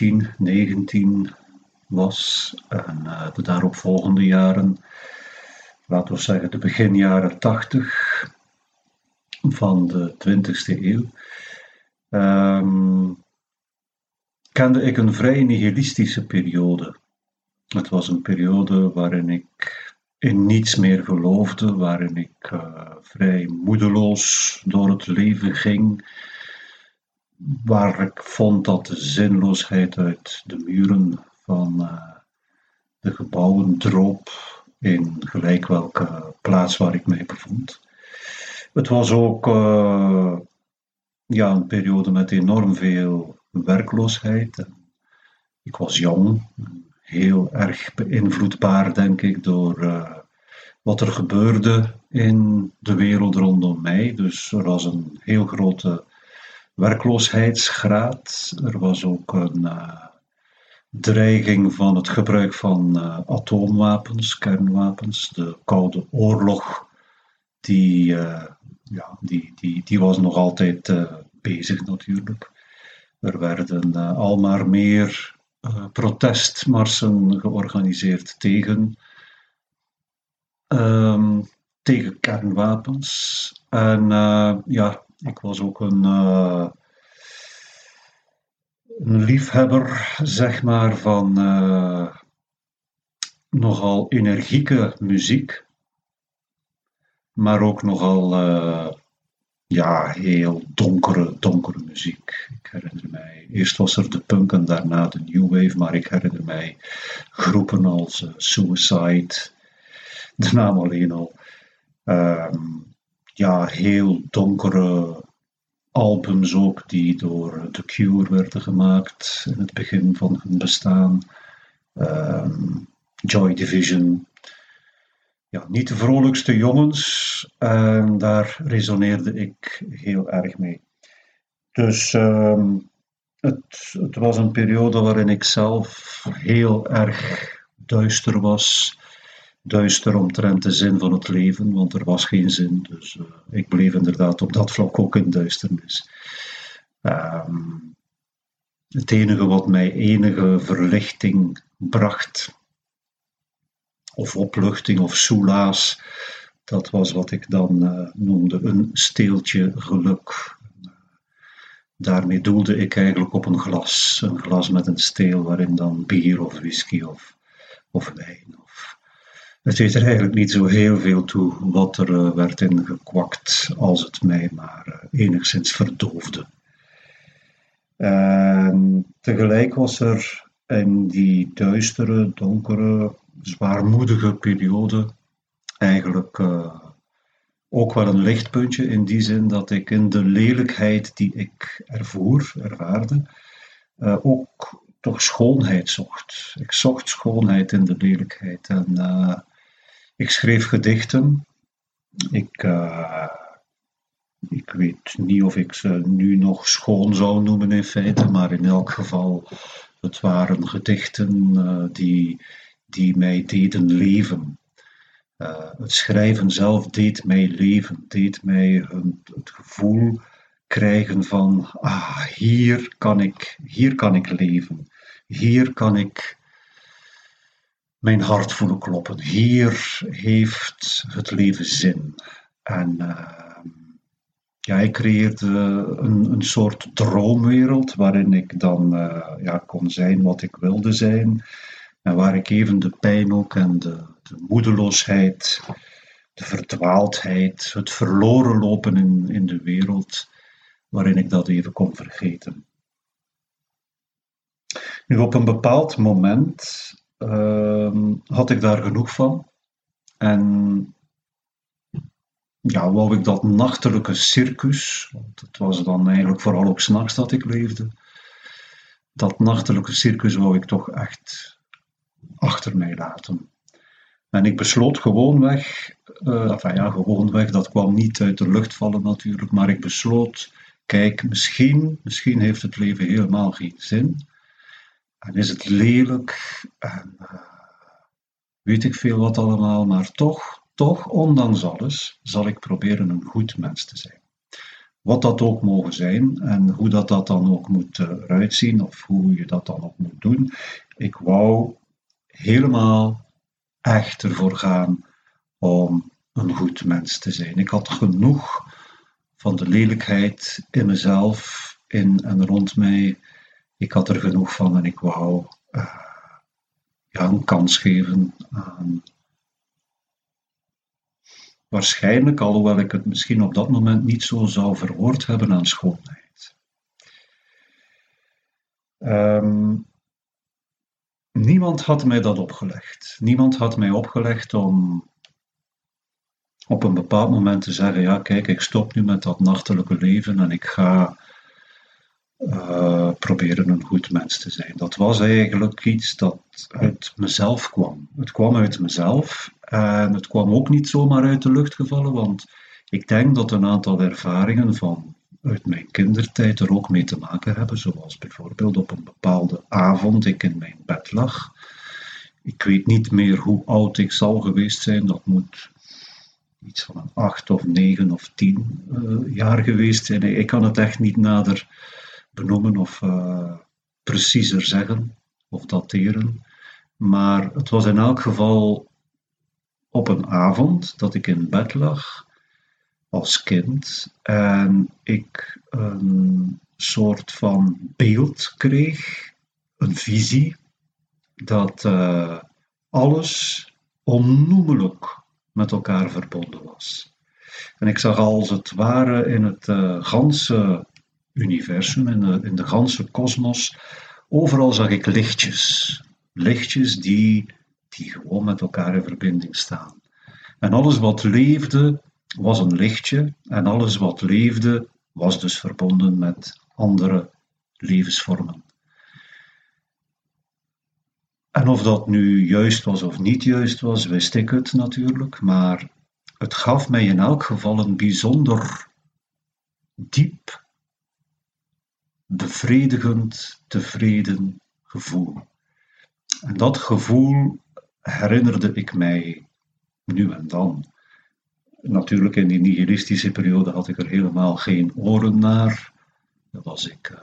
18, 19 was. En uh, de daaropvolgende jaren, laten we zeggen de beginjaren 80 van de 20e eeuw, um, kende ik een vrij nihilistische periode. Het was een periode waarin ik in niets meer geloofde, waarin ik uh, vrij moedeloos door het leven ging, waar ik vond dat de zinloosheid uit de muren van uh, de gebouwen droop in gelijk welke plaats waar ik mij bevond. Het was ook uh, ja, een periode met enorm veel werkloosheid. Ik was jong, heel erg beïnvloedbaar, denk ik, door uh, wat er gebeurde in de wereld rondom mij. Dus er was een heel grote werkloosheidsgraad. Er was ook een uh, dreiging van het gebruik van uh, atoomwapens, kernwapens. De Koude Oorlog, die, ja, die, die, die was nog altijd bezig natuurlijk. Er werden al maar meer protestmarsen georganiseerd tegen, um, tegen kernwapens. En ja, ik was ook een, uh, een liefhebber, zeg maar, van nogal energieke muziek, maar ook nogal ja, heel donkere, donkere muziek. Ik herinner mij, eerst was er de punk en daarna de new wave, maar ik herinner mij groepen als Suicide, de naam alleen al. Um, ja, heel donkere albums ook, die door The Cure werden gemaakt in het begin van hun bestaan. Um, Joy Division, ja, niet de vrolijkste jongens. En daar resoneerde ik heel erg mee. Dus uh, het, het, was een periode waarin ik zelf heel erg duister was. Duister omtrent de zin van het leven, want er was geen zin. Dus uh, ik bleef inderdaad op dat vlak ook in duisternis. Um, het enige wat mij enige verlichting bracht, of opluchting of soelaas. Dat was wat ik dan uh, noemde een steeltje geluk. Daarmee doelde ik eigenlijk op een glas. Een glas met een steel waarin dan bier of whisky of, of wijn. Het deed er eigenlijk niet zo heel veel toe wat er uh, werd ingekwakt als het mij maar uh, enigszins verdoofde. En tegelijk was er in die duistere, donkere, zwaarmoedige periode eigenlijk uh, ook wel een lichtpuntje in die zin dat ik in de lelijkheid die ik ervoer, ervaarde, ook toch schoonheid zocht. Ik zocht schoonheid in de lelijkheid en ik schreef gedichten. Ik, ik weet niet of ik ze nu nog schoon zou noemen in feite, maar in elk geval, het waren gedichten die die mij deden leven. Uh, het schrijven zelf deed mij leven, deed mij het gevoel krijgen van, ah, hier kan ik, hier kan ik leven. Hier kan ik mijn hart voelen kloppen. Hier heeft het leven zin. En uh, ja, ik creëerde een, een soort droomwereld waarin ik dan uh, ja, kon zijn wat ik wilde zijn. En waar ik even de pijn ook en de, de moedeloosheid, de verdwaaldheid, het verloren lopen in, in de wereld, waarin ik dat even kon vergeten. Nu, op een bepaald moment had ik daar genoeg van. En ja, wou ik dat nachtelijke circus, want het was dan eigenlijk vooral ook s'nachts dat ik leefde, dat nachtelijke circus wou ik toch echt achter mij laten. En ik besloot gewoonweg, uh, enfin ja, gewoonweg, dat kwam niet uit de lucht vallen natuurlijk, maar ik besloot, kijk, misschien, misschien heeft het leven helemaal geen zin. En is het lelijk en uh, weet ik veel wat allemaal, maar toch, toch, ondanks alles, zal ik proberen een goed mens te zijn. wat dat ook mogen zijn en hoe dat, dat dan ook moet uh, eruit zien of hoe je dat dan ook moet doen. Ik wou helemaal echt ervoor gaan om een goed mens te zijn. Ik had genoeg van de lelijkheid in mezelf, in en rond mij. Ik had er genoeg van en ik wou ja, een kans geven aan. Waarschijnlijk, alhoewel ik het misschien op dat moment niet zo zou verwoord hebben aan schoonheid. Um, niemand had mij dat opgelegd. Niemand had mij opgelegd om op een bepaald moment te zeggen: Ja, kijk, ik stop nu met dat nachtelijke leven en ik ga uh, proberen een goed mens te zijn. Dat was eigenlijk iets dat uit mezelf kwam. Het kwam uit mezelf en het kwam ook niet zomaar uit de lucht gevallen, want ik denk dat een aantal ervaringen van uit mijn kindertijd er ook mee te maken hebben, zoals bijvoorbeeld op een bepaalde avond ik in mijn bed lag. Ik weet niet meer hoe oud ik zal geweest zijn, dat moet iets van een acht of negen of tien uh, jaar geweest zijn. Ik kan het echt niet nader benoemen of uh, preciezer zeggen of dateren. Maar het was in elk geval op een avond dat ik in bed lag als kind en ik een soort van beeld kreeg, een visie, dat uh, alles onnoemelijk met elkaar verbonden was. En ik zag als het ware in het uh, ganse universum, in de, in de ganse kosmos, overal zag ik lichtjes. Lichtjes die, die gewoon met elkaar in verbinding staan. En alles wat leefde was een lichtje en alles wat leefde was dus verbonden met andere levensvormen. En of dat nu juist was of niet juist was, wist ik het natuurlijk, maar het gaf mij in elk geval een bijzonder diep bevredigend, tevreden gevoel. En dat gevoel herinnerde ik mij nu en dan. Natuurlijk, in die nihilistische periode had ik er helemaal geen oren naar. Dan was ik uh,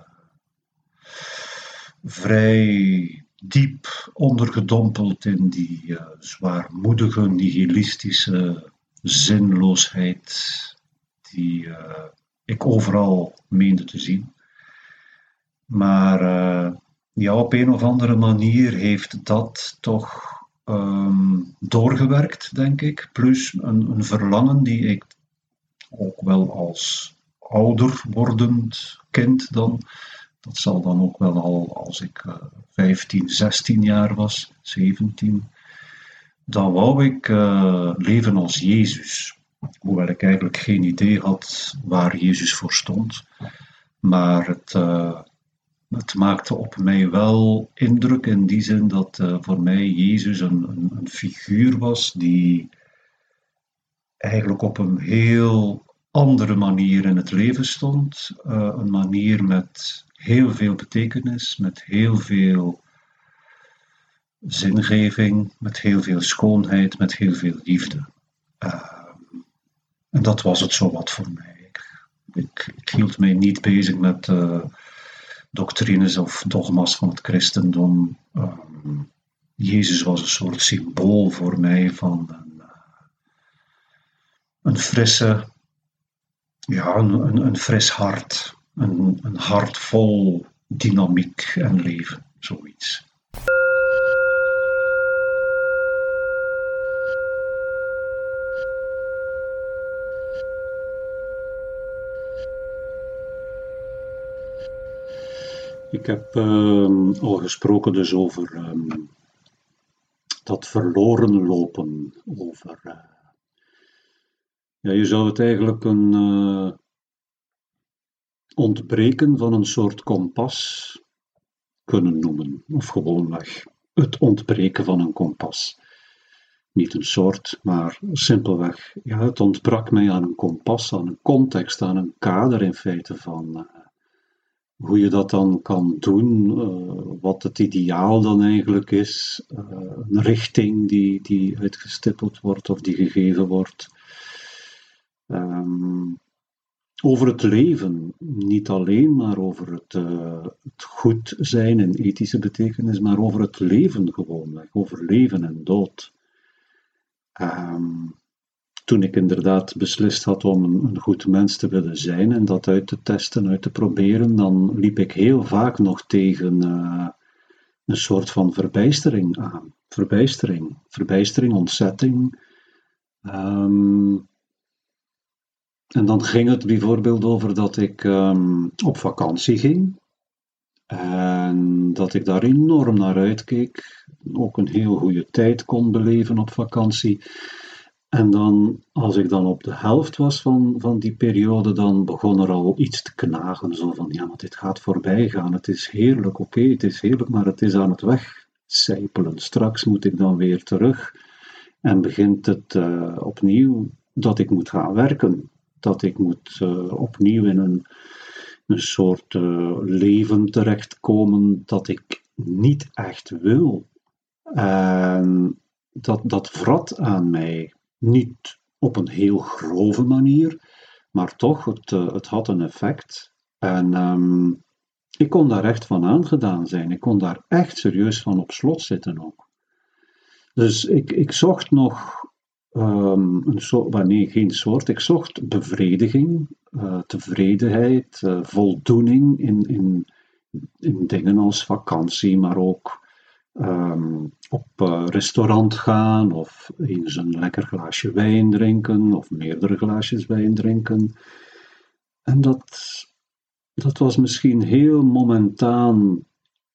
vrij diep ondergedompeld in die uh, zwaarmoedige, nihilistische zinloosheid die uh, ik overal meende te zien. Maar uh, ja, op een of andere manier heeft dat toch um, doorgewerkt, denk ik. Plus een, een, verlangen die ik ook wel als ouder wordend kind dan. Dat zal dan ook wel al als ik uh, 15, 16 jaar was, 17. Dan wou ik uh, leven als Jezus. Hoewel ik eigenlijk geen idee had waar Jezus voor stond. Maar het, het maakte op mij wel indruk in die zin dat uh, voor mij Jezus een, een, een, figuur was die eigenlijk op een heel andere manier in het leven stond. Uh, een manier met heel veel betekenis, met heel veel zingeving, met heel veel schoonheid, met heel veel liefde. Uh, en dat was het zo wat voor mij. Ik, ik, ik hield mij niet bezig met uh, doctrines of dogma's van het christendom. Um, Jezus was een soort symbool voor mij van een, uh, een frisse, ja, een, een, een fris hart. Een, een hart vol dynamiek en leven, zoiets. Heb uh, al gesproken dus over um, dat verloren lopen, over... Uh, ja, je zou het eigenlijk een uh, ontbreken van een soort kompas kunnen noemen, of gewoonweg het ontbreken van een kompas. Niet een soort, maar simpelweg, ja, het ontbrak mij aan een kompas, aan een context, aan een kader in feite van hoe je dat dan kan doen, uh, wat het ideaal dan eigenlijk is, uh, een richting die, die uitgestippeld wordt of die gegeven wordt. Um, over het leven. Niet alleen maar over het, uh, het goed zijn in ethische betekenis, maar over het leven gewoon. Over leven en dood. Ehm, toen ik inderdaad beslist had om een, goed mens te willen zijn en dat uit te testen, uit te proberen, dan liep ik heel vaak nog tegen uh, een soort van verbijstering aan. Verbijstering, verbijstering, ontzetting. Um, en dan ging het bijvoorbeeld over dat ik um, op vakantie ging. En dat ik daar enorm naar uitkeek. Ook een heel goede tijd kon beleven op vakantie. En dan, als ik dan op de helft was van, van die periode, dan begon er al iets te knagen. Zo van, ja, maar dit gaat voorbij gaan. Het is heerlijk, oké, het is heerlijk, maar het is aan het wegcijpelen. Straks moet ik dan weer terug. En begint het uh, opnieuw dat ik moet gaan werken dat ik moet uh, opnieuw in een, een soort uh, leven terechtkomen dat ik niet echt wil. En dat, dat vrat aan mij. Niet op een heel grove manier, maar toch, het, uh, het had een effect. En um, ik kon daar echt van aangedaan zijn. Ik kon daar echt serieus van op slot zitten ook. Dus ik, ik zocht nog Um, een soort, nee, geen soort. Ik zocht bevrediging, uh, tevredenheid, uh, voldoening in, in, in dingen als vakantie, maar ook um, op uh, restaurant gaan of eens een lekker glaasje wijn drinken of meerdere glaasjes wijn drinken. En dat, dat was misschien heel momentaan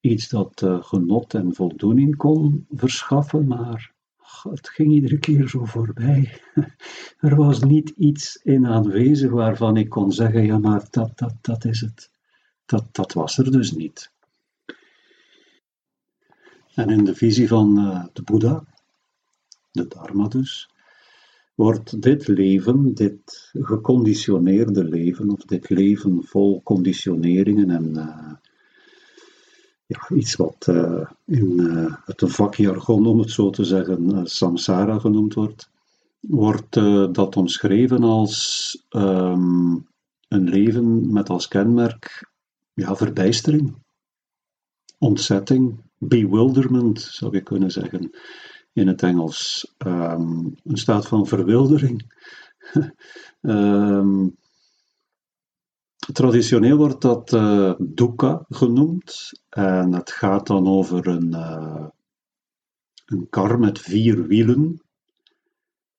iets dat genot en voldoening kon verschaffen, maar het ging iedere keer zo voorbij. Er was niet iets in aanwezig waarvan ik kon zeggen, ja maar dat, dat, dat is het. Dat, dat was er dus niet. En in de visie van uh, de Boeddha, de Dharma dus, wordt dit leven, dit geconditioneerde leven, of dit leven vol conditioneringen en uh, ja, iets wat uh, in het vakjargon, om het zo te zeggen, samsara genoemd wordt, wordt dat omschreven als um, een leven met als kenmerk ja, verbijstering, ontzetting, bewilderment zou je kunnen zeggen in het Engels. Um, een staat van verwildering. um, Traditioneel wordt dat uh, dukkha genoemd. En het gaat dan over een, uh, een kar met vier wielen,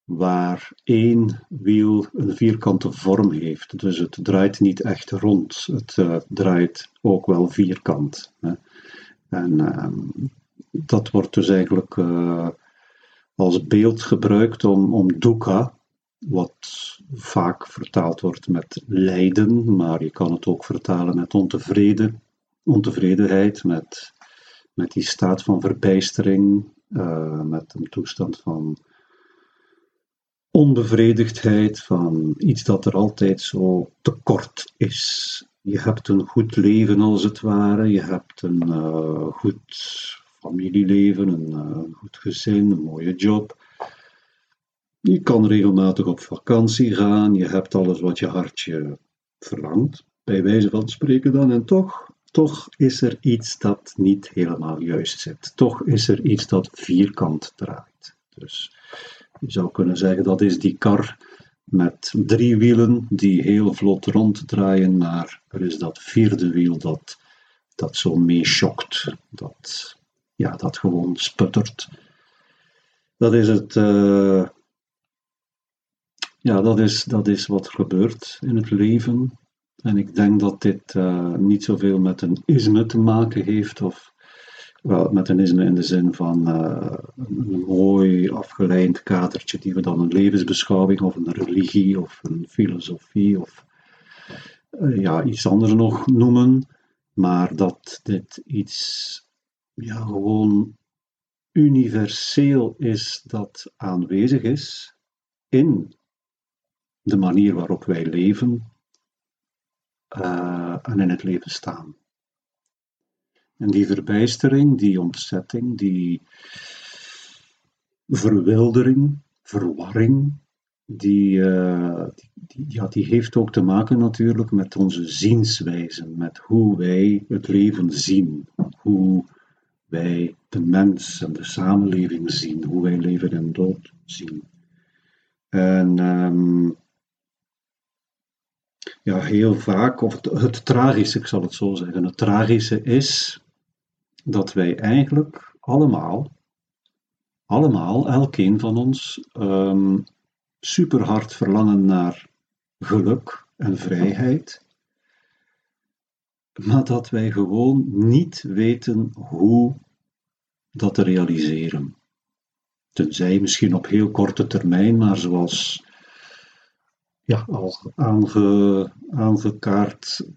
waar één wiel een vierkante vorm heeft. Dus het draait niet echt rond, het uh, draait ook wel vierkant. Hè. En ehm, dat wordt dus eigenlijk als beeld gebruikt om, om dukkha, wat vaak vertaald wordt met lijden, maar je kan het ook vertalen met ontevreden, ontevredenheid, met, met die staat van verbijstering, uh, met een toestand van onbevredigdheid, van iets dat er altijd zo tekort is. Je hebt een goed leven als het ware, je hebt een uh, goed familieleven, een uh, goed gezin, een mooie job. Je kan regelmatig op vakantie gaan, je hebt alles wat je hartje verlangt, bij wijze van spreken dan, en toch, toch is er iets dat niet helemaal juist zit. Toch is er iets dat vierkant draait. Dus je zou kunnen zeggen dat is die kar met drie wielen die heel vlot ronddraaien, maar er is dat vierde wiel dat, dat zo meeschokt, dat, ja, dat gewoon sputtert. Dat is het, uh, ja, dat is, dat is wat gebeurt in het leven. En ik denk dat dit uh, niet zoveel met een isme te maken heeft, of wel, met een isme in de zin van uh, een mooi afgeleid kadertje die we dan een levensbeschouwing of een religie of een filosofie of uh, ja, iets anders nog noemen, maar dat dit iets ja, gewoon universeel is dat aanwezig is in de manier waarop wij leven uh, en in het leven staan. En die verbijstering, die ontzetting, die verwildering, verwarring, die, uh, die, ja, die heeft ook te maken natuurlijk met onze zienswijze, met hoe wij het leven zien, hoe wij de mens en de samenleving zien, hoe wij leven en dood zien. En um, ja, heel vaak, of het, het tragische, ik zal het zo zeggen, het tragische is dat wij eigenlijk allemaal, allemaal, elkeen van ons, um, super hard verlangen naar geluk en vrijheid, maar dat wij gewoon niet weten hoe dat te realiseren. Tenzij misschien op heel korte termijn, maar zoals ja, al aange, aangekaart,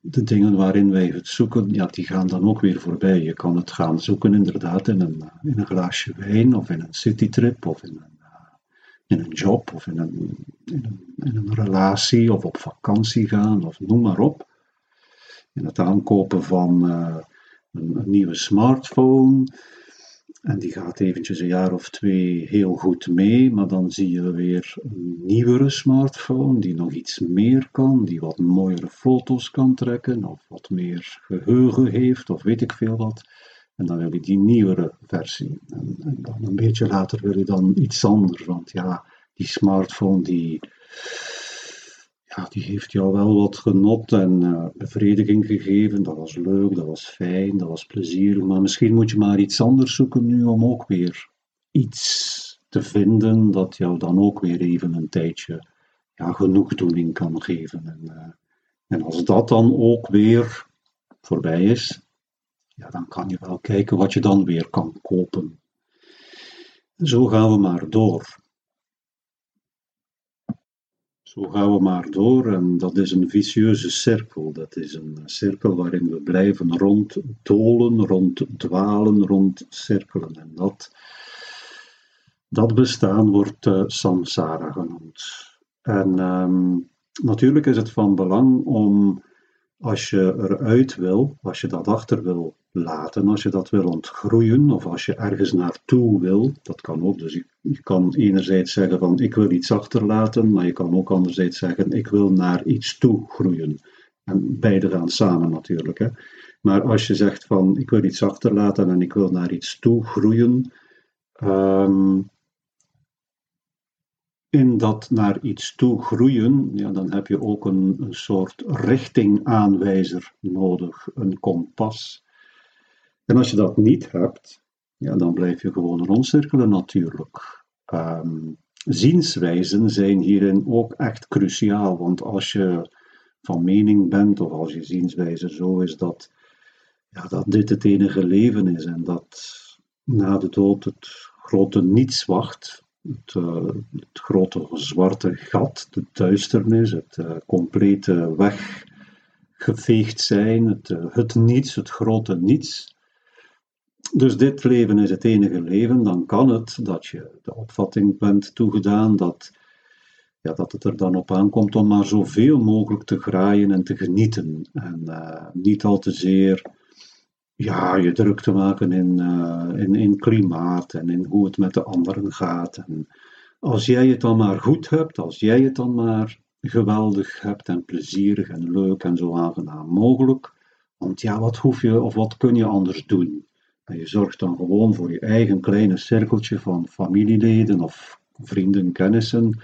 de dingen waarin wij het zoeken, ja, die gaan dan ook weer voorbij. Je kan het gaan zoeken inderdaad in een, in een glaasje wijn of in een citytrip of in een, in een job of in een, in, een, in een relatie of op vakantie gaan of noem maar op. In het aankopen van een nieuwe smartphone en die gaat eventjes een jaar of twee heel goed mee, maar dan zie je weer een nieuwere smartphone die nog iets meer kan, die wat mooiere foto's kan trekken, of wat meer geheugen heeft, of weet ik veel wat. En dan wil je die nieuwere versie. En, en dan een beetje later wil je dan iets anders, want ja, die smartphone die ja, die heeft jou wel wat genot en uh, bevrediging gegeven. Dat was leuk, dat was fijn, dat was plezierig. Maar misschien moet je maar iets anders zoeken nu om ook weer iets te vinden dat jou dan ook weer even een tijdje ja, genoegdoening kan geven. En, uh, en als dat dan ook weer voorbij is, ja, dan kan je wel kijken wat je dan weer kan kopen. Zo gaan we maar door. Zo gaan we maar door en dat is een vicieuze cirkel. Dat is een cirkel waarin we blijven ronddolen, ronddwalen, rondcirkelen. En dat, dat bestaan wordt uh, samsara genoemd. En um, natuurlijk is het van belang om, als je eruit wil, als je dat achter wil laten, als je dat wil ontgroeien of als je ergens naartoe wil, dat kan ook. Dus je, kan enerzijds zeggen van ik wil iets achterlaten, maar je kan ook anderzijds zeggen ik wil naar iets toe groeien. En beide gaan samen natuurlijk. Hè. Maar als je zegt van ik wil iets achterlaten en ik wil naar iets toe groeien, um, in dat naar iets toe groeien, ja, dan heb je ook een, een soort richtingaanwijzer nodig, een kompas. En als je dat niet hebt, ja, dan blijf je gewoon rondcirkelen natuurlijk. Um, zienswijzen zijn hierin ook echt cruciaal, want als je van mening bent of als je zienswijze zo is dat, ja, dat dit het enige leven is en dat na de dood het grote niets wacht, het, uh, het grote zwarte gat, de duisternis, het uh, complete weggeveegd zijn, het, uh, het niets, het grote niets, dus dit leven is het enige leven, dan kan het dat je de opvatting bent toegedaan dat, ja, dat het er dan op aankomt om maar zoveel mogelijk te graaien en te genieten. En niet al te zeer ja, je druk te maken in, uh, in, in klimaat en in hoe het met de anderen gaat. En als jij het dan maar goed hebt, als jij het dan maar geweldig hebt en plezierig en leuk en zo aangenaam mogelijk, want ja, wat hoef je of wat kun je anders doen? En je zorgt dan gewoon voor je eigen kleine cirkeltje van familieleden of vrienden, kennissen.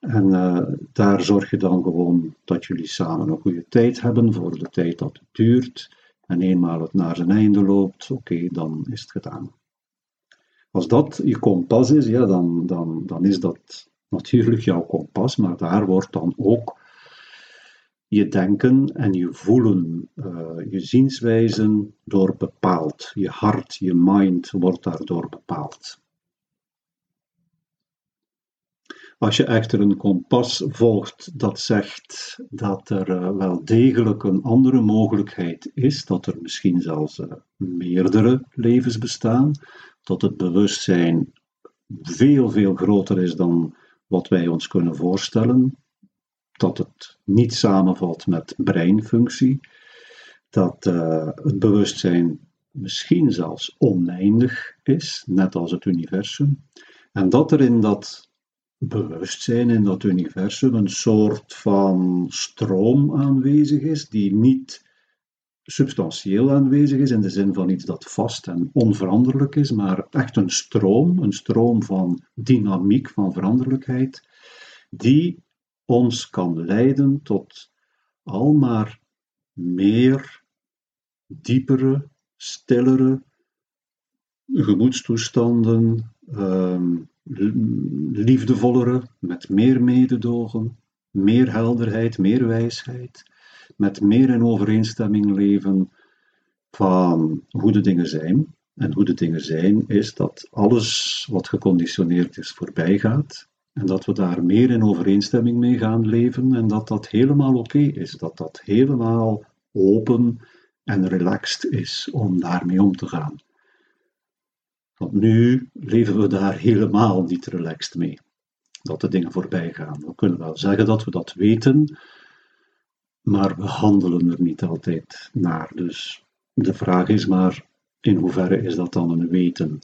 En uh, daar zorg je dan gewoon dat jullie samen een goede tijd hebben voor de tijd dat het duurt. En eenmaal het naar zijn einde loopt, oké, dan is het gedaan. Als dat je kompas is, ja, dan, dan, dan is dat natuurlijk jouw kompas, maar daar wordt dan ook je denken en je voelen, uh, je zienswijzen door bepaald. Je hart, je mind wordt daardoor bepaald. Als je echter een kompas volgt dat zegt dat er uh, wel degelijk een andere mogelijkheid is, dat er misschien zelfs uh, meerdere levens bestaan, dat het bewustzijn veel, veel groter is dan wat wij ons kunnen voorstellen, dat het niet samenvalt met breinfunctie, dat uh, het bewustzijn misschien zelfs oneindig is, net als het universum, en dat er in dat bewustzijn in dat universum een soort van stroom aanwezig is, die niet substantieel aanwezig is in de zin van iets dat vast en onveranderlijk is, maar echt een stroom, een stroom van dynamiek, van veranderlijkheid, die ons kan leiden tot al maar meer diepere, stillere gemoedstoestanden, ehm, liefdevollere, met meer mededogen, meer helderheid, meer wijsheid, met meer in overeenstemming leven van hoe de dingen zijn. En hoe de dingen zijn is dat alles wat geconditioneerd is voorbij gaat en dat we daar meer in overeenstemming mee gaan leven en dat dat helemaal oké is, dat dat helemaal open en relaxed is om daarmee om te gaan. Want nu leven we daar helemaal niet relaxed mee. Dat de dingen voorbij gaan. We kunnen wel zeggen dat we dat weten, maar we handelen er niet altijd naar. Dus de vraag is maar, in hoeverre is dat dan een weten?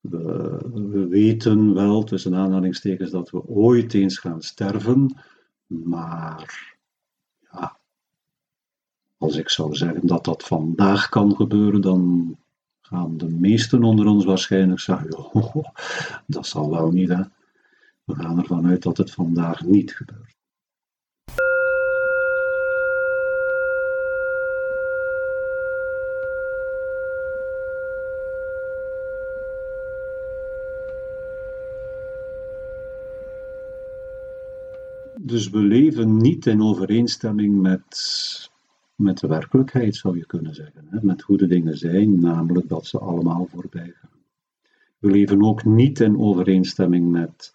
We, we weten wel, tussen aanhalingstekens, dat we ooit eens gaan sterven, maar ja, als ik zou zeggen dat dat vandaag kan gebeuren, dan gaan de meesten onder ons waarschijnlijk zeggen, oh, dat zal wel niet, hè. We gaan ervan uit dat het vandaag niet gebeurt. Dus we leven niet in overeenstemming met met de werkelijkheid, zou je kunnen zeggen. Hè? Met hoe de dingen zijn, namelijk dat ze allemaal voorbij gaan. We leven ook niet in overeenstemming met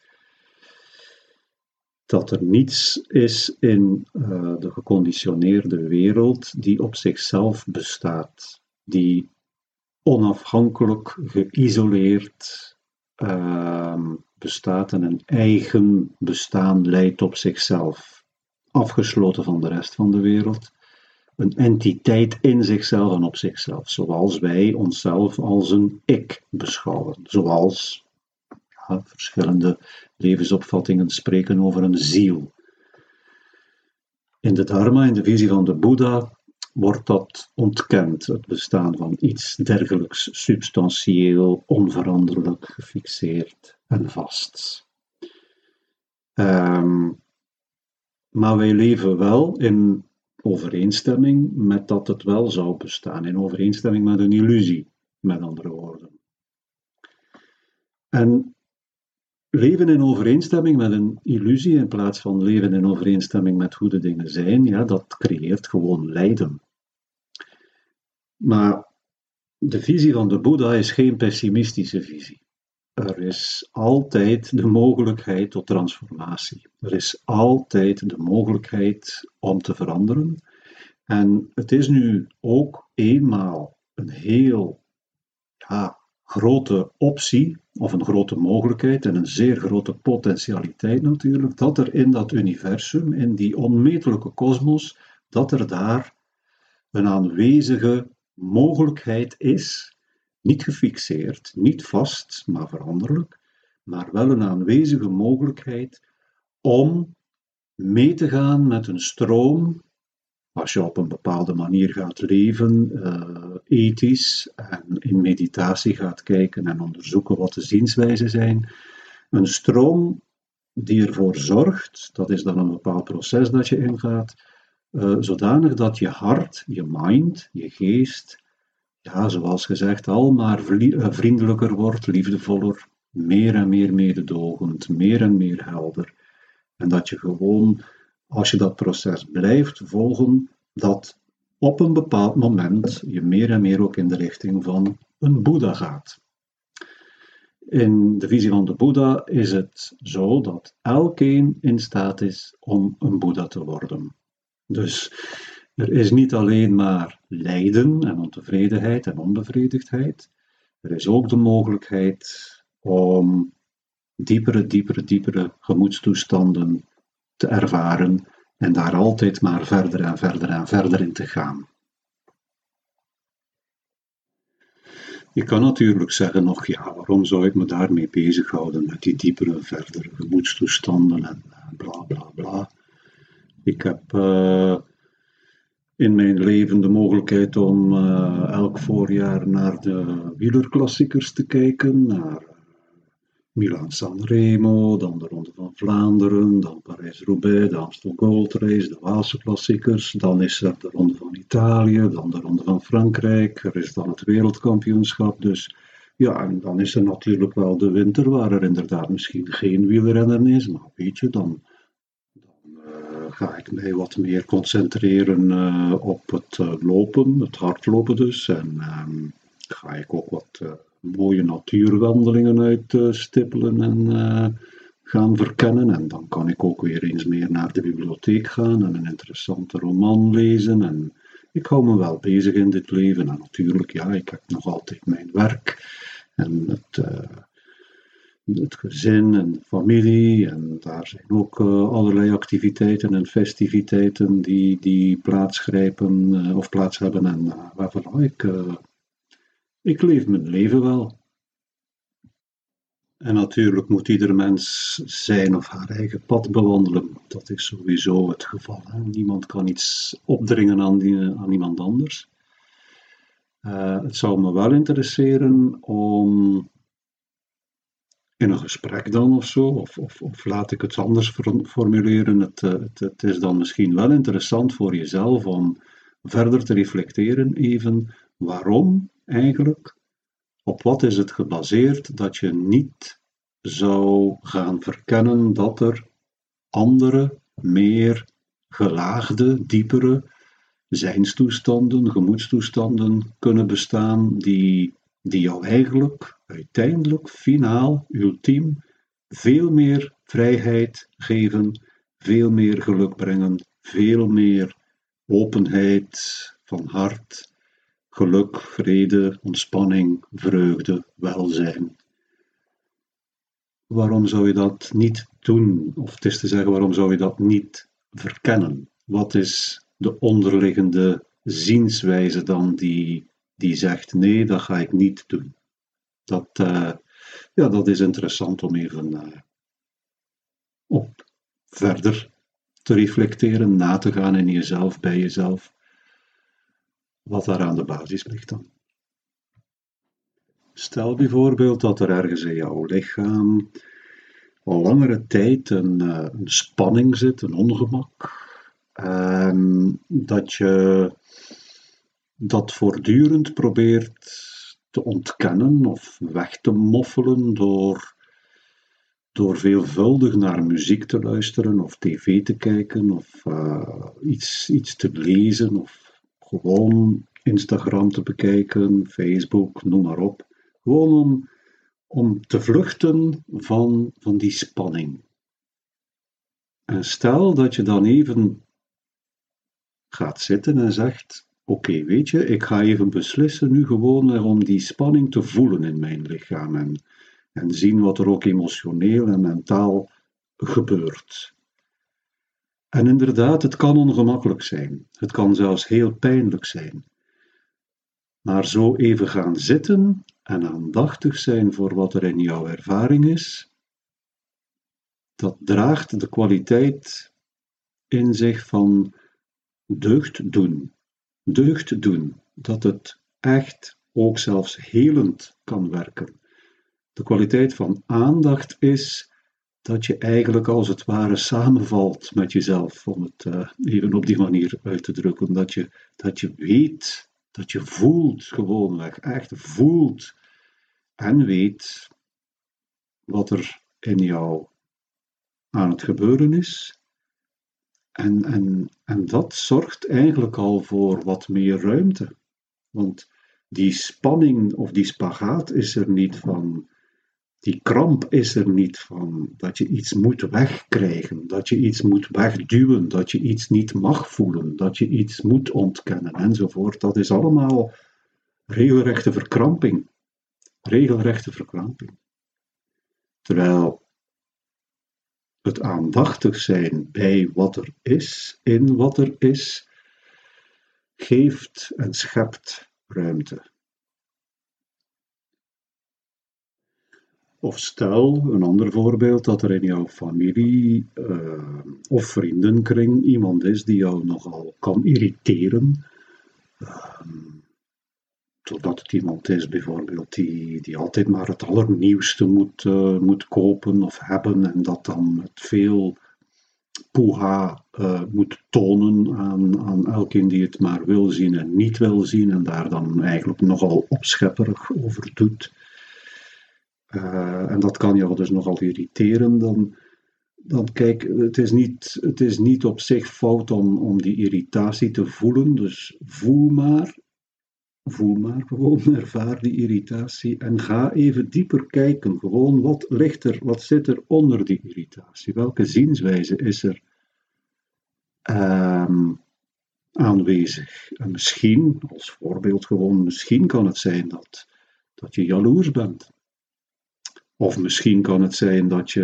dat er niets is in uh, de geconditioneerde wereld die op zichzelf bestaat, die onafhankelijk, geïsoleerd uh, bestaat en een eigen bestaan leidt op zichzelf, afgesloten van de rest van de wereld een entiteit in zichzelf en op zichzelf, zoals wij onszelf als een ik beschouwen, zoals verschillende levensopvattingen spreken over een ziel. In de Dharma, in de visie van de Boeddha, wordt dat ontkend, het bestaan van iets dergelijks substantieel, onveranderlijk, gefixeerd en vast. Um, maar wij leven wel in overeenstemming met dat het wel zou bestaan, in overeenstemming met een illusie, met andere woorden. En leven in overeenstemming met een illusie in plaats van leven in overeenstemming met hoe de dingen zijn, ja, dat creëert gewoon lijden. Maar de visie van de Boeddha is geen pessimistische visie. Er is altijd de mogelijkheid tot transformatie. Er is altijd de mogelijkheid om te veranderen. En het is nu ook eenmaal een heel grote optie, of een grote mogelijkheid en een zeer grote potentialiteit natuurlijk, dat er in dat universum, in die onmetelijke kosmos, dat er daar een aanwezige mogelijkheid is niet gefixeerd, niet vast, maar veranderlijk, maar wel een aanwezige mogelijkheid om mee te gaan met een stroom, als je op een bepaalde manier gaat leven, uh, ethisch en in meditatie gaat kijken en onderzoeken wat de zienswijzen zijn, een stroom die ervoor zorgt, dat is dan een bepaald proces dat je ingaat, uh, zodanig dat je hart, je mind, je geest, ja, zoals gezegd, al maar eh, vriendelijker wordt, liefdevoller, meer en meer mededogend, meer en meer helder. En dat je gewoon, als je dat proces blijft volgen, dat op een bepaald moment je meer en meer ook in de richting van een Boeddha gaat. In de visie van de Boeddha is het zo dat elkeen in staat is om een Boeddha te worden. Dus er is niet alleen maar lijden en ontevredenheid en onbevredigdheid. Er is ook de mogelijkheid om diepere, diepere, diepere gemoedstoestanden te ervaren en daar altijd maar verder en verder en verder in te gaan. Je kan natuurlijk zeggen nog, ja, waarom zou ik me daarmee bezighouden met die diepere, verdere gemoedstoestanden en bla bla bla. Ik heb uh, in mijn leven de mogelijkheid om uh, elk voorjaar naar de wielerklassiekers te kijken, naar Milan Sanremo, dan de Ronde van Vlaanderen, dan Parijs-Roubaix, de Amstel Gold Race, de Waalse klassiekers, dan is er de Ronde van Italië, dan de Ronde van Frankrijk, er is dan het wereldkampioenschap, dus ja, en dan is er natuurlijk wel de winter waar er inderdaad misschien geen wielrenner is, maar weet je, dan, ga ik mij wat meer concentreren uh, op het uh, lopen, het hardlopen dus, en ehm, ga ik ook wat mooie natuurwandelingen uitstippelen en gaan verkennen. En dan kan ik ook weer eens meer naar de bibliotheek gaan en een interessante roman lezen. En ik hou me wel bezig in dit leven. En natuurlijk, ja, ik heb nog altijd mijn werk en het, het gezin en familie. En daar zijn ook uh, allerlei activiteiten en festiviteiten die, die plaatsgrijpen uh, of plaats hebben. En waarvan ik ik leef mijn leven wel. En natuurlijk moet ieder mens zijn of haar eigen pad bewandelen. Dat is sowieso het geval. Niemand kan iets opdringen aan, aan iemand anders. Het zou me wel interesseren om in een gesprek dan of zo, of, of, laat ik het anders formuleren. Het, eh, het, het, is dan misschien wel interessant voor jezelf om verder te reflecteren, even waarom eigenlijk? Op wat is het gebaseerd dat je niet zou gaan verkennen dat er andere, meer gelaagde, diepere zijnstoestanden, gemoedstoestanden kunnen bestaan die, die jou eigenlijk uiteindelijk, finaal, ultiem, veel meer vrijheid geven, veel meer geluk brengen, veel meer openheid van hart, geluk, vrede, ontspanning, vreugde, welzijn. Waarom zou je dat niet doen? Of het is te zeggen, waarom zou je dat niet verkennen? Wat is de onderliggende zienswijze dan die, die zegt: nee, dat ga ik niet doen? Dat, uh, ja, dat is interessant om even uh, op verder te reflecteren, na te gaan in jezelf, bij jezelf wat daar aan de basis ligt dan. Stel bijvoorbeeld dat er ergens in jouw lichaam al langere tijd een, een spanning zit, een ongemak. Um, dat je dat voortdurend probeert te ontkennen of weg te moffelen door, door veelvuldig naar muziek te luisteren of tv te kijken of uh, iets, iets te lezen of gewoon Instagram te bekijken, Facebook, noem maar op. Gewoon om, om te vluchten van, van die spanning. En stel dat je dan even gaat zitten en zegt: Oké, weet je, ik ga even beslissen nu gewoon om die spanning te voelen in mijn lichaam en, en zien wat er ook emotioneel en mentaal gebeurt. En inderdaad, het kan ongemakkelijk zijn. Het kan zelfs heel pijnlijk zijn. Maar zo even gaan zitten en aandachtig zijn voor wat er in jouw ervaring is, dat draagt de kwaliteit in zich van deugd doen. Deugd doen, dat het echt ook zelfs helend kan werken. De kwaliteit van aandacht is dat je eigenlijk als het ware samenvalt met jezelf, om het uh, even op die manier uit te drukken. Dat je, dat je weet, dat je voelt gewoonweg, echt voelt en weet wat er in jou aan het gebeuren is. En, en, en dat zorgt eigenlijk al voor wat meer ruimte. Want die spanning of die spagaat is er niet van die kramp is er niet van dat je iets moet wegkrijgen, dat je iets moet wegduwen, dat je iets niet mag voelen, dat je iets moet ontkennen enzovoort. Dat is allemaal regelrechte verkramping. Regelrechte verkramping. Terwijl het aandachtig zijn bij wat er is, in wat er is, geeft en schept ruimte. Of stel, een ander voorbeeld, dat er in jouw familie eh, of vriendenkring iemand is die jou nogal kan irriteren. Ehm, doordat het iemand is bijvoorbeeld die, die altijd maar het allernieuwste moet, uh, moet kopen of hebben en dat dan met veel poeha uh, moet tonen aan, aan elkeen die het maar wil zien en niet wil zien en daar dan eigenlijk nogal opschepperig over doet. Uh, en dat kan jou dus nogal irriteren, dan, dan kijk, het is niet, het is niet op zich fout om, om die irritatie te voelen, dus voel maar, voel maar gewoon, ervaar die irritatie en ga even dieper kijken, gewoon wat ligt er, wat zit er onder die irritatie, welke zienswijze is er um, aanwezig. En misschien, als voorbeeld gewoon, misschien kan het zijn dat, dat je jaloers bent. Of misschien kan het zijn dat je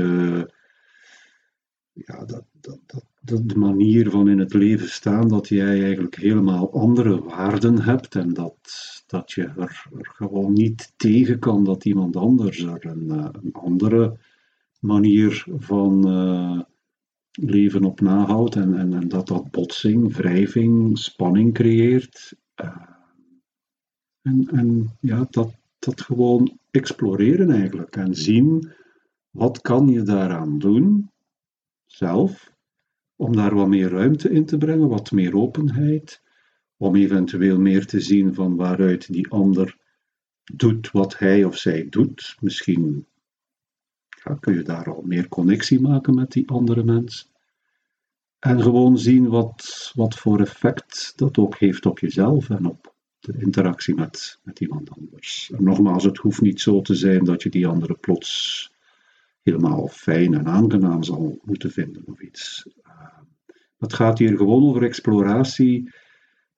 ja, dat, dat, dat, dat, de manier van in het leven staan, dat jij eigenlijk helemaal andere waarden hebt en dat, dat je er, gewoon niet tegen kan dat iemand anders er een, eh, een andere manier van uh, leven op nahoudt en, en, en, dat dat botsing, wrijving, spanning creëert. Uh, en, en ja, dat, dat gewoon exploreren eigenlijk en zien wat kan je daaraan doen zelf om daar wat meer ruimte in te brengen, wat meer openheid, om eventueel meer te zien van waaruit die ander doet wat hij of zij doet. Misschien kun je daar al meer connectie maken met die andere mens. En gewoon zien wat, wat voor effect dat ook heeft op jezelf en op de interactie met, met iemand anders. En nogmaals, het hoeft niet zo te zijn dat je die andere plots helemaal fijn en aangenaam zal moeten vinden of iets. Het gaat hier gewoon over exploratie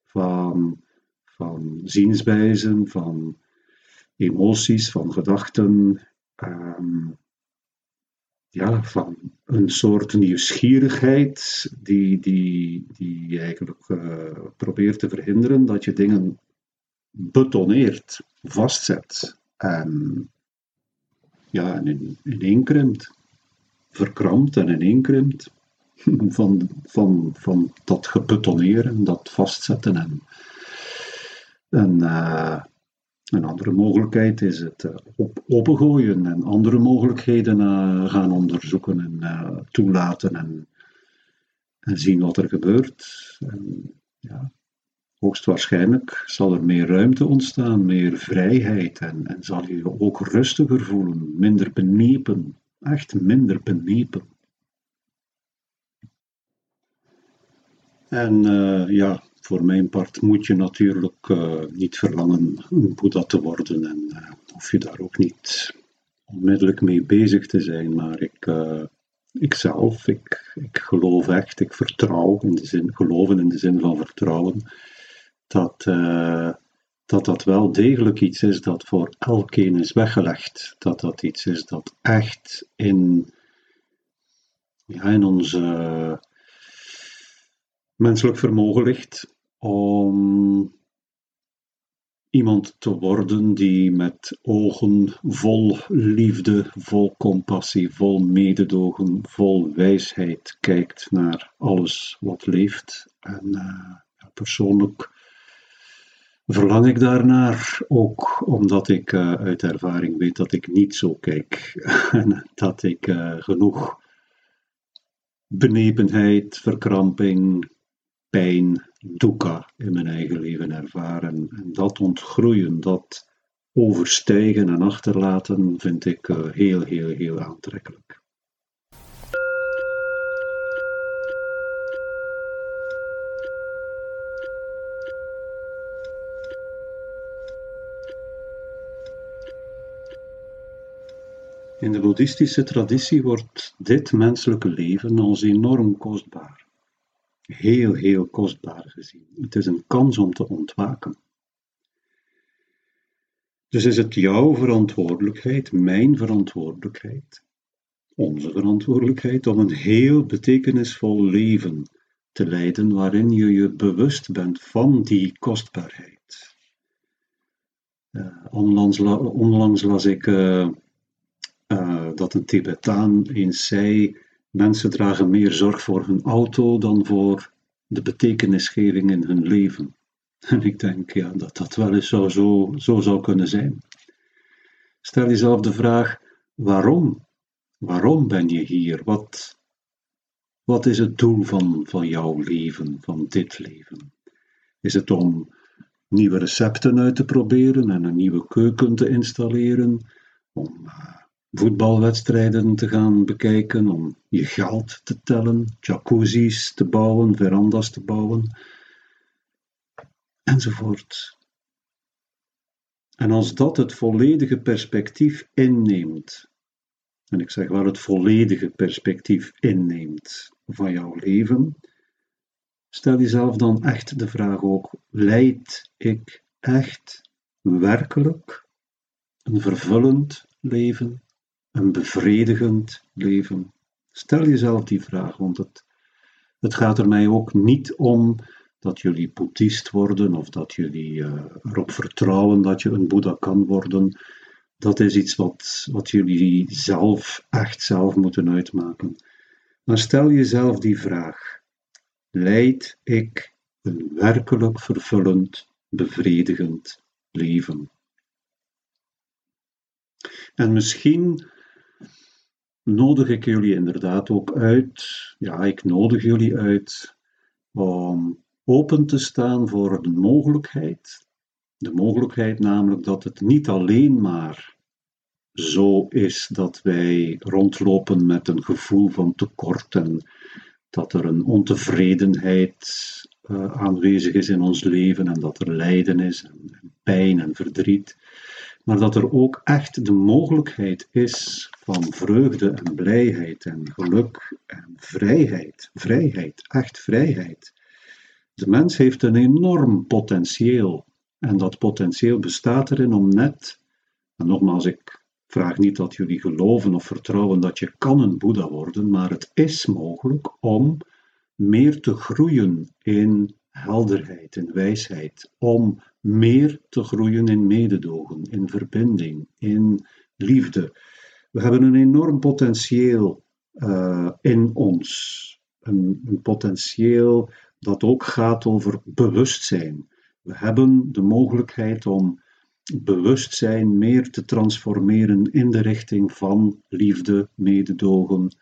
van, van zienswijzen, van emoties, van gedachten. Um, ja, van een soort nieuwsgierigheid die, die, die eigenlijk uh, probeert te verhinderen dat je dingen betoneert, vastzet en, ja, en in, verkrampt en ineenkrimpt van, van, van dat gebetoneren, dat vastzetten en, en uh, een andere mogelijkheid is het uh, op, opengooien en andere mogelijkheden uh, gaan onderzoeken en toelaten en, en, zien wat er gebeurt. En, ja, hoogstwaarschijnlijk zal er meer ruimte ontstaan, meer vrijheid en, en zal je je ook rustiger voelen, minder benepen, echt minder benepen. En ja, voor mijn part moet je natuurlijk uh, niet verlangen een Boeddha te worden en uh, hoef je daar ook niet onmiddellijk mee bezig te zijn. Maar ik, uh, ik zelf, ik, ik geloof echt, ik vertrouw, in de zin, geloven in de zin van vertrouwen, dat, dat dat wel degelijk iets is dat voor elkeen is weggelegd. Dat dat iets is dat echt in, ja, in onze menselijk vermogen ligt om iemand te worden die met ogen vol liefde, vol compassie, vol mededogen, vol wijsheid kijkt naar alles wat leeft. En uh, persoonlijk verlang ik daarnaar, ook omdat ik uh, uit ervaring weet dat ik niet zo kijk en dat ik uh, genoeg benepenheid, verkramping, pijn, dukkha in mijn eigen leven ervaren. En dat ontgroeien, dat overstijgen en achterlaten, vind ik uh, heel, heel, heel aantrekkelijk. In de boeddhistische traditie wordt dit menselijke leven als enorm kostbaar heel, heel kostbaar gezien. Het is een kans om te ontwaken. Dus is het jouw verantwoordelijkheid, mijn verantwoordelijkheid, onze verantwoordelijkheid om een heel betekenisvol leven te leiden waarin je je bewust bent van die kostbaarheid. Uh, onlangs, onlangs, las ik uh, uh, dat een Tibetaan eens zei: mensen dragen meer zorg voor hun auto dan voor de betekenisgeving in hun leven. En ik denk ja, dat dat wel eens zo, zo, zo zou kunnen zijn. Stel jezelf de vraag: waarom? Waarom ben je hier? Wat, wat is het doel van, van jouw leven, van dit leven? Is het om nieuwe recepten uit te proberen en een nieuwe keuken te installeren? Om uh, voetbalwedstrijden te gaan bekijken, om je geld te tellen, jacuzzi's te bouwen, verandas te bouwen, enzovoort. En als dat het volledige perspectief inneemt, en ik zeg wel het volledige perspectief inneemt van jouw leven, stel jezelf dan echt de vraag ook: leid ik echt werkelijk een vervullend leven, een bevredigend leven? Stel jezelf die vraag, want het, het gaat er mij ook niet om dat jullie boeddhist worden of dat jullie uh, erop vertrouwen dat je een boeddha kan worden. Dat is iets wat, wat jullie zelf, echt zelf moeten uitmaken. Maar stel jezelf die vraag: leid ik een werkelijk vervullend, bevredigend leven? En misschien nodig ik jullie inderdaad ook uit, ja, ik nodig jullie uit om open te staan voor de mogelijkheid. De mogelijkheid namelijk dat het niet alleen maar zo is dat wij rondlopen met een gevoel van tekort en dat er een ontevredenheid uh, aanwezig is in ons leven en dat er lijden is en pijn en verdriet, maar dat er ook echt de mogelijkheid is van vreugde en blijheid en geluk en vrijheid. Vrijheid, echt vrijheid. De mens heeft een enorm potentieel en dat potentieel bestaat erin om net, en nogmaals, ik vraag niet dat jullie geloven of vertrouwen dat je kan een Boeddha worden, maar het is mogelijk om meer te groeien in helderheid, in wijsheid, om meer te groeien in mededogen, in verbinding, in liefde. We hebben een enorm potentieel uh, in ons. Een, een potentieel dat ook gaat over bewustzijn. We hebben de mogelijkheid om bewustzijn meer te transformeren in de richting van liefde, mededogen,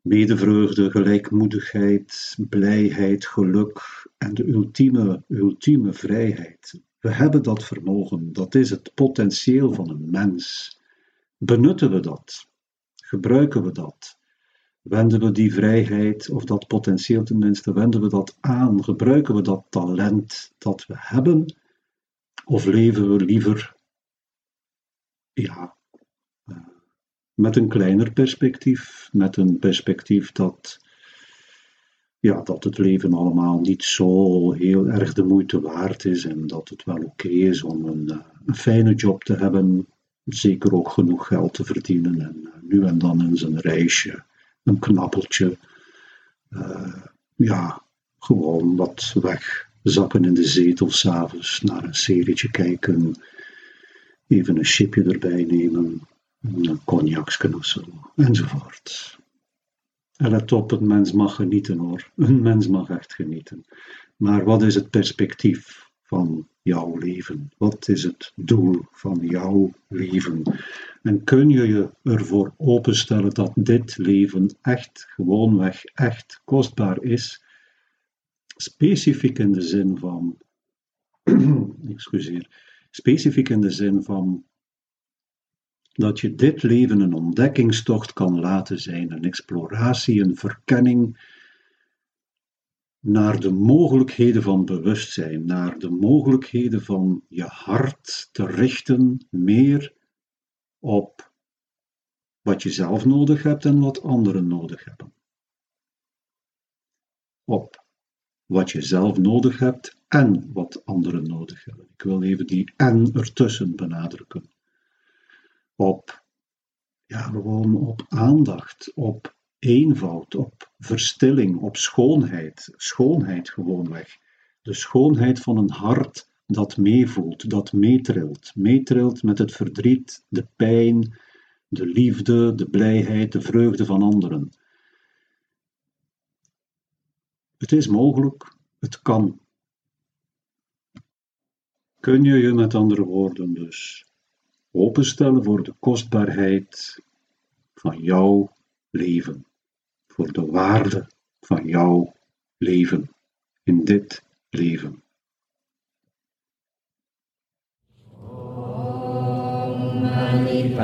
medevreugde, gelijkmoedigheid, blijheid, geluk en de ultieme, ultieme vrijheid. We hebben dat vermogen, dat is het potentieel van een mens. Benutten we dat? Gebruiken we dat? Wenden we die vrijheid, of dat potentieel tenminste, wenden we dat aan? Gebruiken we dat talent dat we hebben? Of leven we liever ja, eh, met een kleiner perspectief, met een perspectief dat, ja, dat het leven allemaal niet zo heel erg de moeite waard is en dat het wel oké is om een, eh, een, fijne job te hebben, zeker ook genoeg geld te verdienen en uh, nu en dan eens een reisje, een knappeltje, uh, ja, gewoon wat wegzakken in de zetel s'avonds, naar een serietje kijken, even een chipje erbij nemen, een cognacsken of zo, enzovoort. En let op, een mens mag genieten hoor. Een mens mag echt genieten. Maar wat is het perspectief van jouw leven? Wat is het doel van jouw leven? En kun je je ervoor openstellen dat dit leven echt, gewoonweg, echt kostbaar is? Specifiek in de zin van, excuseer, specifiek in de zin van dat je dit leven een ontdekkingstocht kan laten zijn, een exploratie, een verkenning naar de mogelijkheden van bewustzijn, naar de mogelijkheden van je hart te richten meer op wat je zelf nodig hebt en wat anderen nodig hebben. Op wat je zelf nodig hebt en wat anderen nodig hebben. Ik wil even die en ertussen benadrukken op, ja, gewoon op aandacht, op eenvoud, op verstilling, op schoonheid. Schoonheid gewoonweg. De schoonheid van een hart dat meevoelt, dat meetrilt. Meetrilt met het verdriet, de pijn, de liefde, de blijheid, de vreugde van anderen. Het is mogelijk, het kan. Kun je je met andere woorden dus openstellen voor de kostbaarheid van jouw leven, voor de waarde van jouw leven in dit leven. Om Mani